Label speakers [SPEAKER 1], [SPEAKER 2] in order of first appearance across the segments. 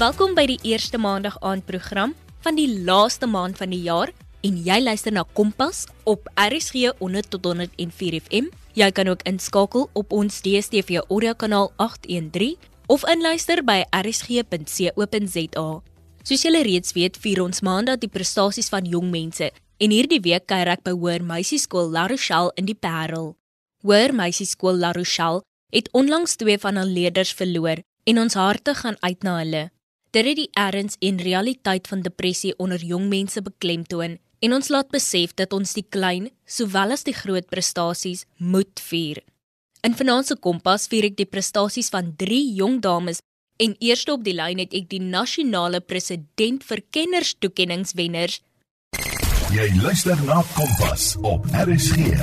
[SPEAKER 1] Welkom by die eerste maandag aand program van die laaste maand van die jaar en jy luister na Kompas op RSG 100 tot 104 FM. Jy kan ook inskakel op ons DStv audio kanaal 813 of inluister by rsg.co.za. Soos julle reeds weet, vier ons maandag die prestasies van jong mense en hierdie week kuier ek by Hoër Meisieskool La Rochelle in die Parel. Hoër Meisieskool La Rochelle het onlangs twee van hul leerders verloor en ons harte gaan uit na hulle. Dit het die erns en realiteit van depressie onder jong mense beklemtoon en ons laat besef dat ons die klein sowel as die groot prestasies moet vier. In vanaand se kompas vier ek die prestasies van 3 jong dames en eerste op die lyn het ek die nasionale president vir kennerstoekenningswenners.
[SPEAKER 2] Jy luister na Kompas op RSG.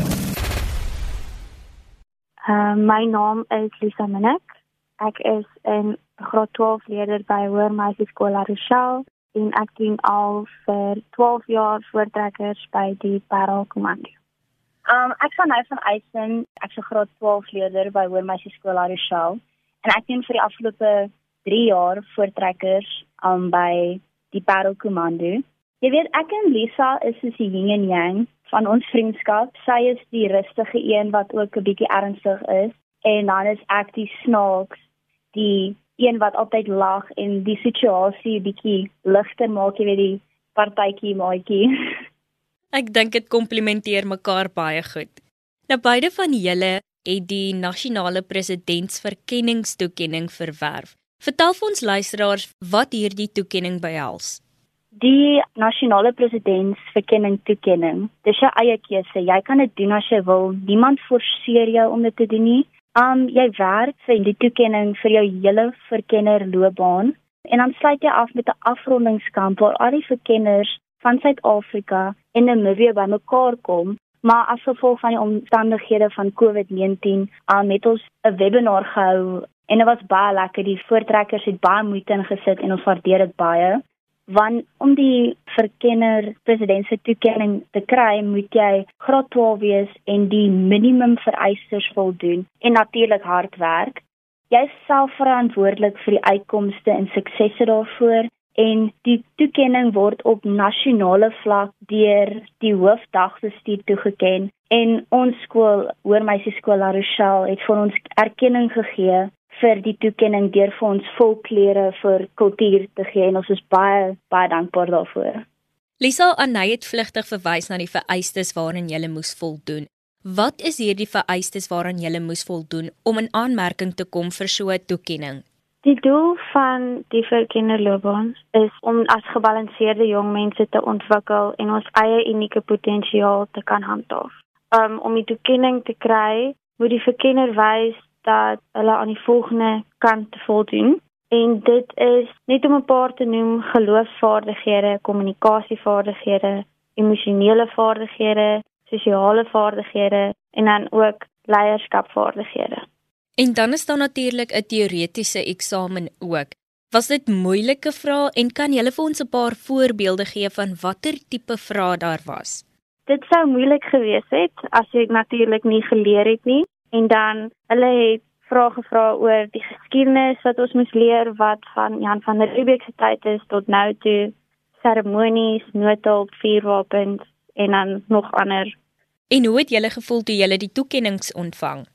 [SPEAKER 3] Uh, my naam is Lisa Minnick. Ek is in graad 12 leerder by Hoër Meisieskool Rochelle en ek doen al vir 12 jaar voortrekkers by die Parel Kommando.
[SPEAKER 4] Um ek gaan nou van Eisen, ek se graad 12 leerder by Hoër Meisieskool Rochelle en ek doen vir die afgelope 3 jaar voortrekkers um by die Parel Kommando. Jy weet ek en Lisa is soos die yin en yang van ons vriendskap. Sy is die rustige een wat ook 'n bietjie ernstig is en dan is ek die snaaks, die een wat altyd lag en die situasie bietjie ligter maak, jy weet die partytjie maatjie.
[SPEAKER 1] Ek dink dit komplementeer mekaar baie goed. Nou beide van julle het die nasionale presidentsverkenningstoekenning verwerf. Vertel vir ons luisteraars wat hierdie toekenning behels.
[SPEAKER 4] Die nasionale presidentsverkenning toekenning, dis jou eie keuse. Jy kan dit doen as jy wil. Niemand forceer jou om dit te doen nie. Um jy werk vir die toekenning vir jou hele verkennerloopbaan en dan sluit jy af met 'n afrondingskamp waar al die verkenners van Suid-Afrika en Namibië bymekaar kom, maar as gevolg van die omstandighede van COVID-19, um het ons 'n webinar gehou en dit was baie lekker. Die voortrekkers het baie moeite ingesit en ons waardeer dit baie want om die verkenner presidentse toekenning te kry, moet jy graad 12 wees en die minimum vereistes voldoen en natuurlik hard werk. Jy is self verantwoordelik vir die uitkomste en suksesse daarvoor en die toekenning word op nasionale vlak deur die hoofdagbestuur toegeken en ons skool, Hoërmeisieskool La Rochelle, het vir ons erkenning gegee vir die toekenning deur vir ons volklere vir kultuur te gee en ons is baie baie dankbaar daarvoor.
[SPEAKER 1] Lisa Anay het vlugtig verwys na die vereistes waaraan jy moes voldoen. Wat is hierdie vereistes waaraan jy moes voldoen om in aanmerking te kom vir so 'n toekenning?
[SPEAKER 3] Die doel van die verkennerloopbaan is om as gebalanseerde jong mense te ontwikkel en ons eie unieke potensiaal te kan handhaaf. Um, om die toekenning te kry, moet die verkenner wys dat hulle aan die volgende kant voldoen en dit is net om 'n paar te noem geloofsvaardighede, kommunikasievaardighede, emosionele vaardighede, sosiale vaardighede en dan ook leierskapvaardighede.
[SPEAKER 1] En dan is daar natuurlik 'n teoretiese eksamen ook. Was dit moeilike vrae en kan jy vir ons 'n paar voorbeelde gee van watter tipe vrae daar was?
[SPEAKER 3] Dit sou moeilik gewees het as ek natuurlik nie geleer het nie en dan hulle het vrae gevra oor die geskiedenis wat ons moet leer wat van Jan van der Riebeeck se tyd is tot nou toe seremonies, noodhulp, vuurwapens en dan nog ander.
[SPEAKER 1] En hoe het julle gevoel toe julle die toekenninge ontvang?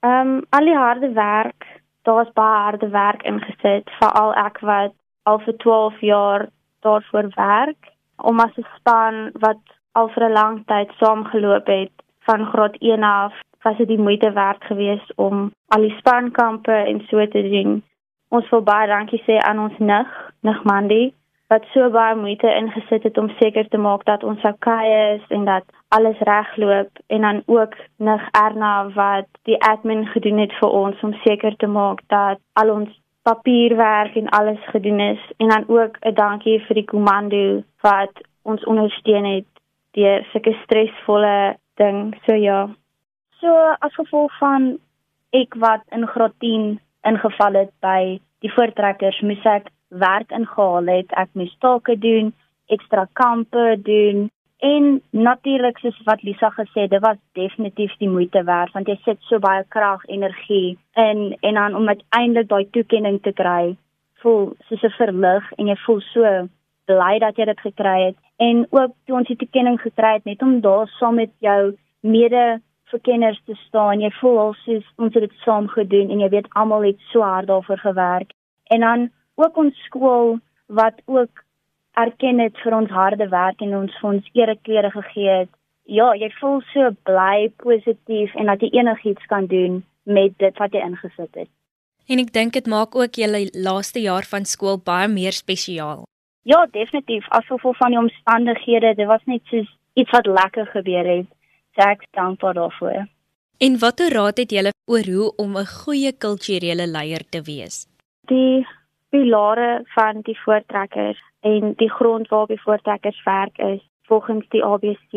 [SPEAKER 3] Ehm um, al die harde werk, daar's baie harde werk ingesit, veral ek wat al vir 12 jaar daarvoor werk om as 'n span wat al vir 'n lang tyd saamgeloop het van graad 1 af was dit die moeite werd geweest om al die spankampe en so te doen. Ons wil baie dankie sê aan ons nig, nig Mandy wat so baie moeite ingesit het om seker te maak dat ons okay is en dat alles regloop en dan ook nig Erna wat die admin gedoen het vir ons om seker te maak dat al ons papierwerk en alles gedoen is en dan ook 'n dankie vir die komando wat ons ondersteun het deur sulke stresvolle ding. So ja. So as gevolg van ek wat in graad 10 ingeval het by die voortrekkers, moes ek werk ingehaal het. Ek moes take doen, ekstra kampe doen en natuurlik soos wat Lisa gesê dit was definitief die moeite werd want jy sit so baie krag, energie in en dan om uiteindelik daai toekenning te kry
[SPEAKER 4] voel soos 'n verlig en jy voel so bly dat jy dit gekry het en ook toe ons die toekenning gekry het net om daar saam met jou mede verkenners te staan. Jy voel al soos ons het dit saam gedoen en jy weet almal het so hard daarvoor gewerk. En dan ook ons skool wat ook erken het vir ons harde werk en ons vir ons ereklere gegee het. Ja, jy voel so bly, positief en dat jy enigiets kan doen met dit wat jy ingesit het.
[SPEAKER 1] En ek dink dit maak ook julle laaste jaar van skool baie meer spesiaal.
[SPEAKER 4] Ja, definitief. Gevolg van die omstandighede, dit was net soos iets wat lekker gebeur het. So ek dankbaar daarvoor.
[SPEAKER 1] En watter raad het julle oor hoe om 'n goeie kulturele leier te wees?
[SPEAKER 3] Die pilare van die voortrekkers en die grond waarop die voortrekkers werk is volgens die ABC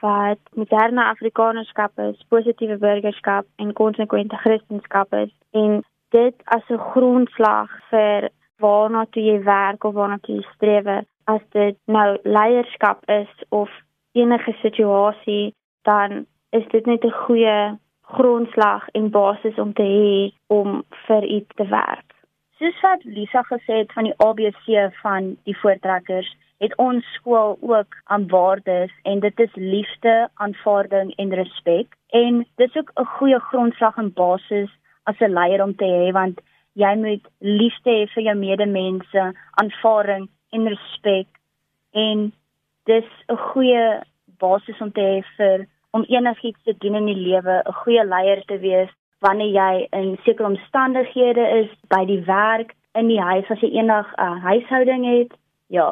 [SPEAKER 3] wat moderne afrikanerskap is, positiewe burgerskap en konsekwente kristendom is en dit as 'n grondslag vir waarna toe jy werk of waarna toe jy streef as dit nou leierskap is of enige situasie dan is dit net 'n goeie grondslag en basis om te hê om vir iets te werk.
[SPEAKER 4] Soos wat Lisa gesê het van die ABC van die voortrekkers, het ons skool ook aan waardes en dit is liefde, aanvaarding en respek en dit is ook 'n goeie grondslag en basis as 'n leier om te hê want jy moet liefde hê vir jou medemense, aanvaarding en respek en dis 'n goeie basis om te hê vir om enigiets te doen in die lewe, 'n goeie leier te wees wanneer jy in sekere omstandighede is by die werk, in die huis as jy eendag 'n uh, huishouding het. Ja.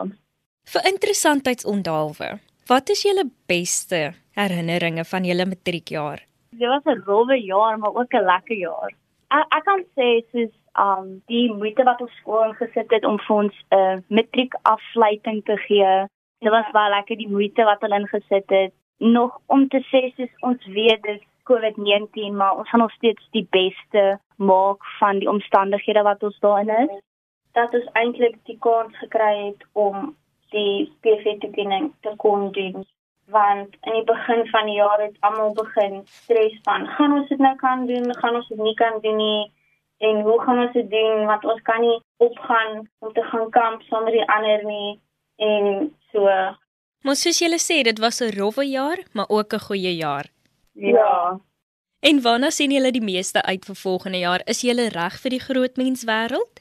[SPEAKER 1] Vir interessantheidsondaalwe. Wat is julle beste herinneringe van julle matriekjaar?
[SPEAKER 4] Dit was 'n rowwe jaar, maar ook 'n lekker jaar. Ek ek kan sê soos um die moeite wat ons skool ingesit het om vir ons 'n uh, matriek afsluiting te gee. Dit was baie lekker die moeite wat hulle ingesit het. Nog om te sê soos ons weet dis COVID-19, maar ons gaan nog steeds die beste maak van die omstandighede wat ons daarin is.
[SPEAKER 3] Dat ons eintlik die kans gekry het om die PV-toekenning te kon doen. Want in die begin van die jaar het almal begin stres van gaan ons dit nou kan doen, gaan ons dit nie kan doen nie? En hoe gaan ons dit doen? Want ons kan nie opgaan om te gaan kamp sonder die ander nie. En so
[SPEAKER 1] Maar soos julle sê dit was 'n rowwe jaar maar ook 'n goeie jaar.
[SPEAKER 3] Ja.
[SPEAKER 1] En waarna sien julle die meeste uit vir volgende jaar? Is julle reg vir die groot menswêreld?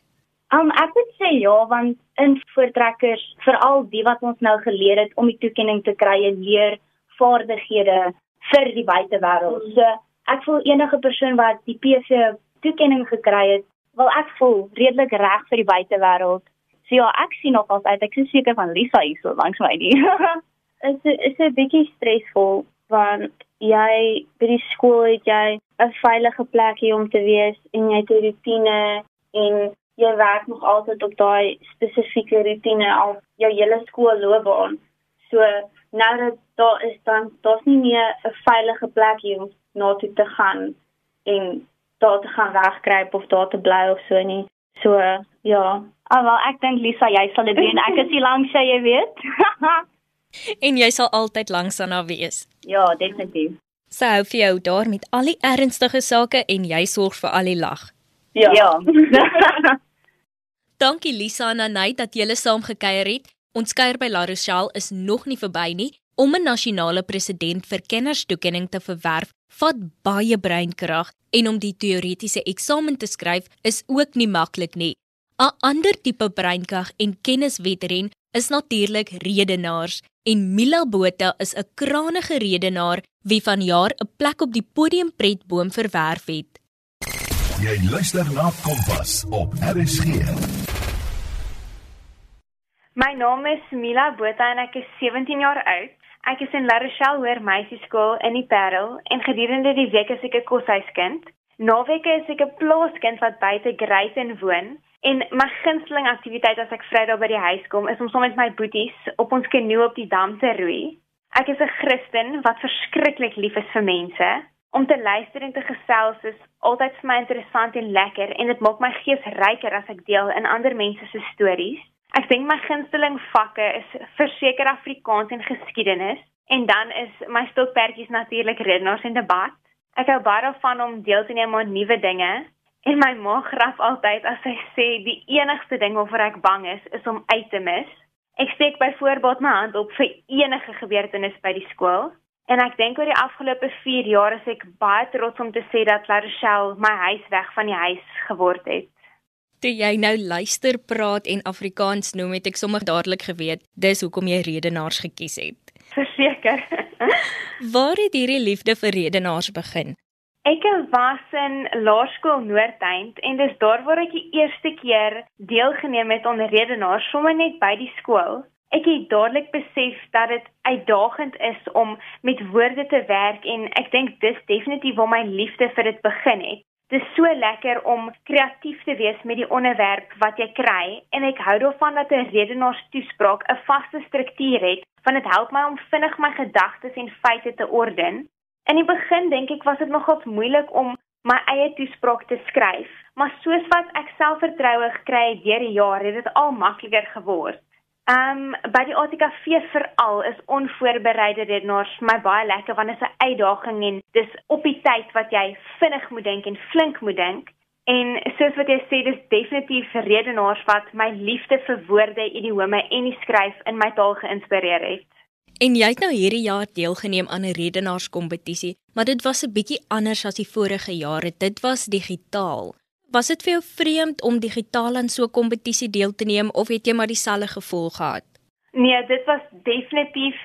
[SPEAKER 4] Um ek moet sê ja want in voortrekkers veral die wat ons nou geleer het om die toekenning te kry en leer vaardighede vir die buitewêreld. So ek voel enige persoon wat die PV toekenning gekry het, wil ek voel redelik reg vir die buitewêreld. So ja, ek sien nog altyd ek is seker van Lisa hier so langs my nie.
[SPEAKER 3] Dit is 'n bietjie stresvol want jy by die skool het jy 'n veilige plekie om te wees en jy het 'n rotine en jy werk nog altyd op daai spesifieke rotine al jou hele skoolloopbaan. So nou dat daar is dan daar's nie meer 'n veilige plekie om na toe te gaan en daar te gaan wegkruip of daar te bly of so nie. So ja,
[SPEAKER 4] alhoewel ek dink Lisa jy sal dit doen. Ek is hier langs jy, jy weet.
[SPEAKER 1] en jy sal altyd langs aan haar wees.
[SPEAKER 4] Ja, definitief.
[SPEAKER 1] Sy hou vir jou daar met al die ernstige sake en jy sorg vir al die lag.
[SPEAKER 4] Ja. ja.
[SPEAKER 1] Dankie Lisa en Anay dat julle saam gekuier het. Ons kuier by La Rochelle is nog nie verby nie. Om 'n nasionale president vir kennerstoekenning te verwerf, vat baie breinkrag en om die teoretiese eksamen te skryf is ook nie maklik nie. 'n Ander tipe breinkrag en kenniswetren is natuurlik redenaars en Mila Botha is 'n krangige redenaar wie vanjaar 'n plek op die podiumpretboom verwerf het.
[SPEAKER 2] Jy luister na Kompas op RSG.
[SPEAKER 5] My naam is Mila Botha en ek is 17 jaar oud. Ek is in La Rochelle Hoër Meisieskool in die Parel en gedurende die week is ek 'n koshuiskind. Naweke is ek 'n plaaskind wat buite Greyton woon en my gunsteling aktiwiteit as ek Vrydag by die huis kom is om saam met my boeties op ons kanoe op die dam te roei. Ek is 'n Christen wat verskriklik lief is vir mense. Om te luister en te gesels is altyd vir my interessant en lekker en dit maak my gees ryker as ek deel in ander mense se stories. Ek dink my gunsteling vakke is verseker Afrikaans en geskiedenis en dan is my stokperdjies natuurlik redenaars en debat. Ek hou baie daarvan om deel te neem aan nuwe dinge En my ma grap altyd as sy sê die enigste ding waarvoor ek bang is, is om uit te mis. Ek steek byvoorbeeld my hand op vir enige gebeurtenis by die skool. En ek dink oor die afgelope 4 jaar is ek baie trots om te sê dat La Rochelle my huis weg van die huis geword het.
[SPEAKER 1] Toe jy nou luister praat en Afrikaans noem, het ek sommer dadelik geweet dis hoekom jy redenaars gekies het.
[SPEAKER 5] Verseker.
[SPEAKER 1] Waar het hierdie liefde vir redenaars begin?
[SPEAKER 5] Ek was in Laerskool Noordeind en dis daar waar ek die eerste keer deelgeneem het aan redenaars sommer net by die skool. Ek het dadelik besef dat dit uitdagend is om met woorde te werk en ek dink dis definitief waar my liefde vir dit begin het. Dit is so lekker om kreatief te wees met die onderwerp wat jy kry en ek hou daarvan dat 'n redenaarstoespraak 'n vaste struktuur het want dit help my om vinnig my gedagtes en feite te orden. In die begin dink ek was dit nogal moeilik om my eie toespraak te skryf, maar soos wat ek selfvertroue gekry het deur die jare, het dit al makliker geword. Ehm um, by die ATKV veral is onvoorbereide redenaars vir my baie lekker want dit is 'n uitdaging en dis op die tyd wat jy vinnig moet dink en flink moet dink. En soos wat jy sê, dis definitief redenaars wat my liefde vir woorde, idiome en die skryf in my taal geïnspireer het.
[SPEAKER 1] En jy het nou hierdie jaar deelgeneem aan 'n redenaarskompetisie, maar dit was 'n bietjie anders as die vorige jare. Dit was digitaal. Was dit vir jou vreemd om digitaal aan so 'n kompetisie deel te neem of het jy maar dieselfde gevoel gehad?
[SPEAKER 5] Nee, dit was definitief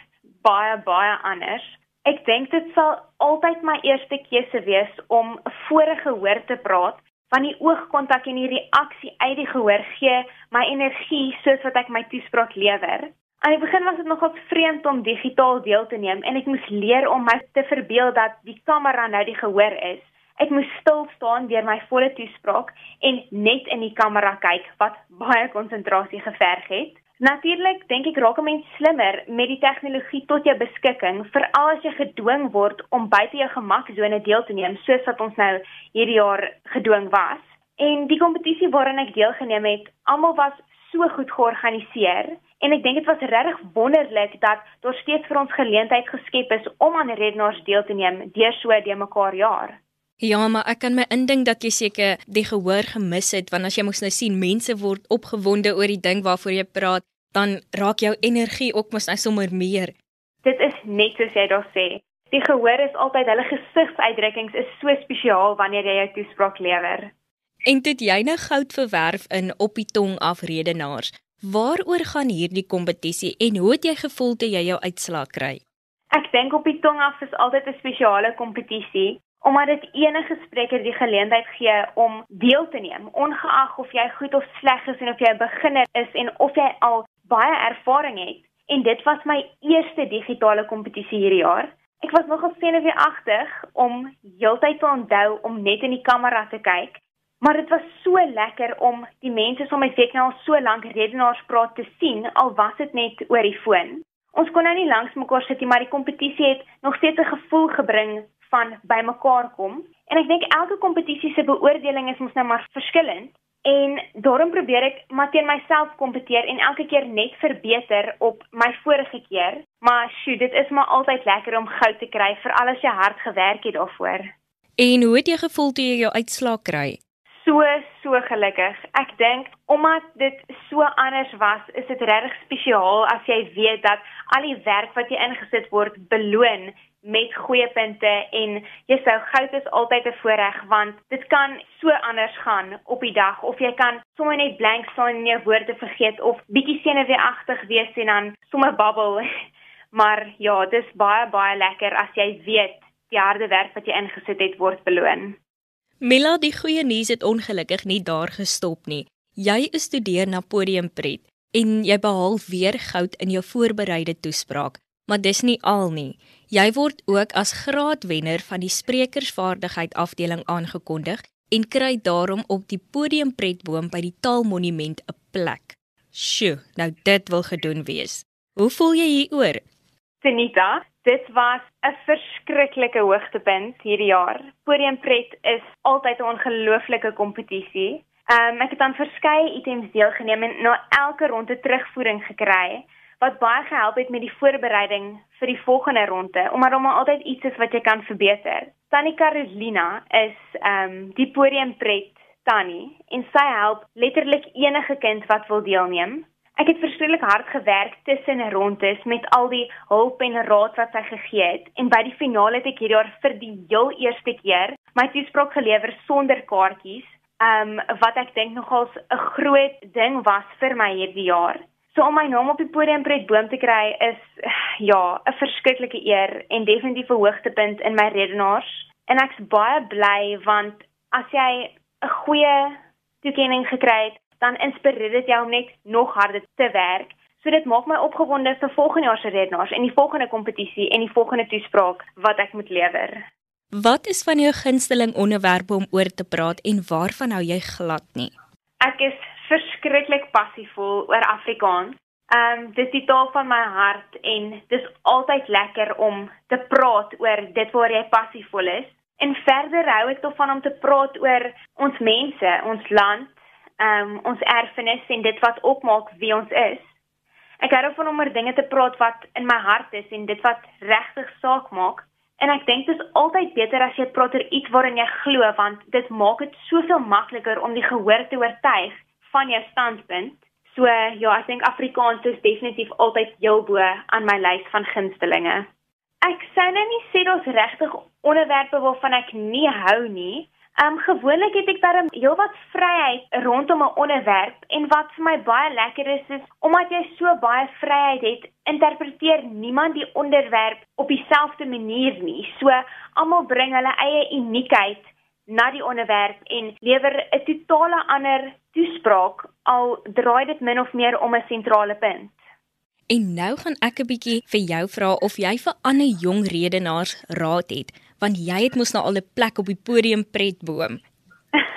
[SPEAKER 5] baie baie anders. Ek dink dit sal altyd my eerste keuse wees om voor 'n gehoor te praat, want die oogkontak en die reaksie uit die gehoor gee my energie soos wat ek my toespraak lewer. Aan die begin was dit nogal vreemd om digitaal deel te neem en ek moes leer om my te verbeel dat die kamera nou die gehoor is. Ek moes stil staan deur my volle toespraak en net in die kamera kyk wat baie konsentrasie geverg het. Natuurlik dink ek raak 'n mens slimmer met die tegnologie tot jou beskikking, veral as jy gedwing word om buite jou gemaksone deel te neem, soos wat ons nou hierdie jaar gedwing was. En die kompetisie waaraan ek deelgeneem het, almal was so goed georganiseer en ek dink dit was regtig wonderlik dat daar steeds vir ons geleentheid geskep is om aan redenaars deel te neem deur so de mekaar jaar.
[SPEAKER 1] Ja, maar ek kan my indink dat jy seker die gehoor gemis het want as jy mos nou sien mense word opgewonde oor die ding waarvoor jy praat, dan raak jou energie ook mos nou sommer meer.
[SPEAKER 5] Dit is net soos jy daar sê. Die gehoor is altyd hulle gesigsuitdrukkings is so spesiaal wanneer jy jou toespraak lewer.
[SPEAKER 1] En dit jy nou goud verwerf in op die tong af redenaars. Waaroor gaan hierdie kompetisie en hoe het jy gevoel toe jy jou uitslaa kry?
[SPEAKER 5] Ek dink op die tong af is altyd 'n spesiale kompetisie omdat dit enige spreker die geleentheid gee om deel te neem, ongeag of jy goed of sleg is en of jy 'n beginner is en of jy al baie ervaring het. En dit was my eerste digitale kompetisie hierdie jaar. Ek was nogal senuweeagtig om heeltyd te onthou om net in die kamera te kyk Maar dit was so lekker om die mense som my seker al so lank redenaars praat te sien al was dit net oor die foon. Ons kon nou nie langs mekaar sit nie, maar die kompetisie het nog steeds 'n gevoel gebring van bymekaar kom. En ek dink elke kompetisie se beoordeling is mos nou maar verskillend en daarom probeer ek maar teen myself kompeteer en elke keer net verbeter op my vorige keer. Maar sjoe, dit is maar altyd lekker om goud te kry vir alles jy hard gewerk het daarvoor.
[SPEAKER 1] En hoe het jy gevoel toe jy jou uitslaa kry?
[SPEAKER 5] so so gelukkig. Ek dink omdat dit so anders was, is dit regtig spesiaal as jy weet dat al die werk wat jy ingesit word beloon met goeie punte en jy sou goud is altyd 'n voorreg want dit kan so anders gaan op die dag of jy kan sommer net blank staan en jou woorde vergeet of bietjie senuweeagtig wees en dan sommer babbel. Maar ja, dis baie baie lekker as jy weet die harde werk wat jy ingesit het word beloon.
[SPEAKER 1] Mila, die goeie nuus het ongelukkig nie daar gestop nie. Jy is studeer na podiumpret en jy behaal weer goud in jou voorbereide toespraak, maar dis nie al nie. Jy word ook as graadwenner van die sprekersvaardigheid afdeling aangekondig en kry daarom op die podiumpretboom by die Taalmonument 'n plek. Sjoe, nou dit wil gedoen wees. Hoe voel jy hieroor?
[SPEAKER 5] Senita, Dit was 'n verskriklike hoogtepunt hierdie jaar. Podiumpret is altyd 'n ongelooflike kompetisie. Um, ek het aan verskeie items deelgeneem en na elke ronde terugvoering gekry wat baie gehelp het met die voorbereiding vir die volgende ronde omdat daar altyd iets is wat jy kan verbeter. Tannie Carolina is ehm um, die podiumpret Tannie en sy help letterlik enige kind wat wil deelneem. Ek het verskriklik hard gewerk tussen en rondtes met al die hulp en raad wat sy gegee het en by die finale het ek hierdie jaar vir die heel eerste keer my toespraak gelewer sonder kaartjies. Um wat ek dink nogals 'n groot ding was vir my hierdie jaar. So om my naam op die podium by Boom te kry is ja, 'n verskriklike eer en definitief 'n hoogtepunt in my redenaars. En ek's baie bly want as jy 'n goeie toekenning gekry het, dan inspireer dit jou om net nog harder te werk. So dit maak my opgewonde vir volgende jaar se redenaars en die volgende kompetisie en die volgende toespraak wat ek moet lewer.
[SPEAKER 1] Wat is van jou gunsteling onderwerpe om oor te praat en waarvan hou jy glad nie?
[SPEAKER 5] Ek is verskriklik passievol oor Afrikaans. Ehm um, dis die taal van my hart en dis altyd lekker om te praat oor dit waar jy passievol is. En verder hou ek daarvan om te praat oor ons mense, ons land um, ons erfenis en dit wat opmaak wie ons is. Ek hou van om oor dinge te praat wat in my hart is en dit wat regtig saak maak. En ek dink dit is altyd beter as jy praat oor iets waarin jy glo want dit maak dit soveel makliker om die gehoor te oortuig van jou standpunt. So ja, ek dink Afrikaans is definitief altyd heel bo aan my lys van gunstelinge. Ek sou nou nie sê daar's regtig onderwerpe waarvan ek nie hou nie, Ehm um, gewoonlik het ek darem heelwat vryheid rondom 'n onderwerp en wat vir my baie lekker is is omdat jy so baie vryheid het, interpreteer niemand die onderwerp op dieselfde manier nie. So almal bring hulle eie uniekheid na die onderwerp en lewer 'n totale ander toespraak al draai dit min of meer om 'n sentrale punt.
[SPEAKER 1] En nou gaan ek 'n bietjie vir jou vra of jy vir ander jong redenaars raad het want jy het mos nou al 'n plek op die podium pretboom.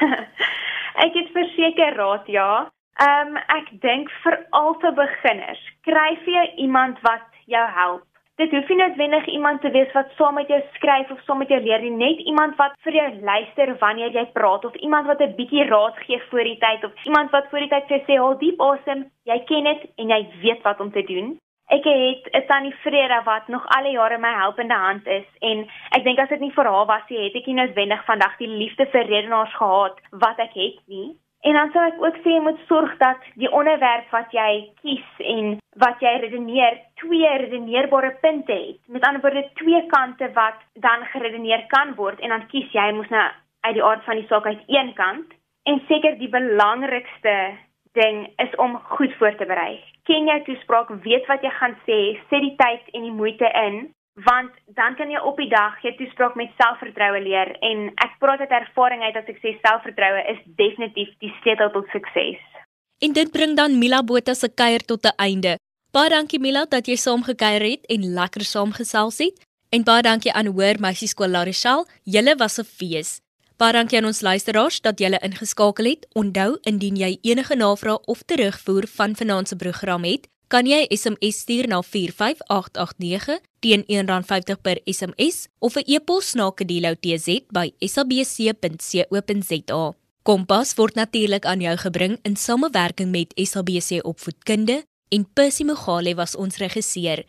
[SPEAKER 5] ek het verseker raad ja. Ehm um, ek dink vir al te beginners, kry vir jou iemand wat jou help. Dit hoef nie noodwendig iemand te wees wat saam met jou skryf of saam met jou leer nie, net iemand wat vir jou luister wanneer jy praat of iemand wat 'n bietjie raad gee voor die tyd of iemand wat voor die tyd sê, "Haal diep asem, jy ken dit en jy weet wat om te doen." Ek het 'n tannie Vrede wat nog al die jare my helpende hand is en ek dink as dit nie vir haar was nie, het ek nie noodwendig vandag die liefde vir redenaars gehad wat ek het nie. En dan sou ek ook sê jy moet sorg dat die onderwerp wat jy kies en wat jy redeneer twee redeneerbare punte het. Met ander woorde twee kante wat dan geredeneer kan word en dan kies jy moet nou uit die aard van die saak uit een kant en seker die belangrikste ding is om goed voor te berei. Ken jou toespraak, weet wat jy gaan sê, sit die tyd en die moeite in, want dan kan jy op die dag jou toespraak met selfvertroue leer en ek praat uit ervaring uit ek sê selfvertroue is definitief die sleutel tot sukses.
[SPEAKER 1] En dit bring dan Mila Botha se kuier tot 'n einde. Baie dankie Mila dat jy saam gekuier het en lekker saamgesels het. En baie dankie aan Hoër Meisieskool Larichal. Julle was 'n fees. Baie dankie aan ons luisteraars dat julle ingeskakel het. Onthou indien jy enige navrae of terugvoer van vanaand se program het, kan jy SMS stuur na 45889 teen R1.50 per SMS of 'n e-pos na kedeloutz@sabc.co.za. Kompas word natuurlik aan jou gebring in samewerking met SABC Opvoedkunde en Percy Mogale was ons regisseur.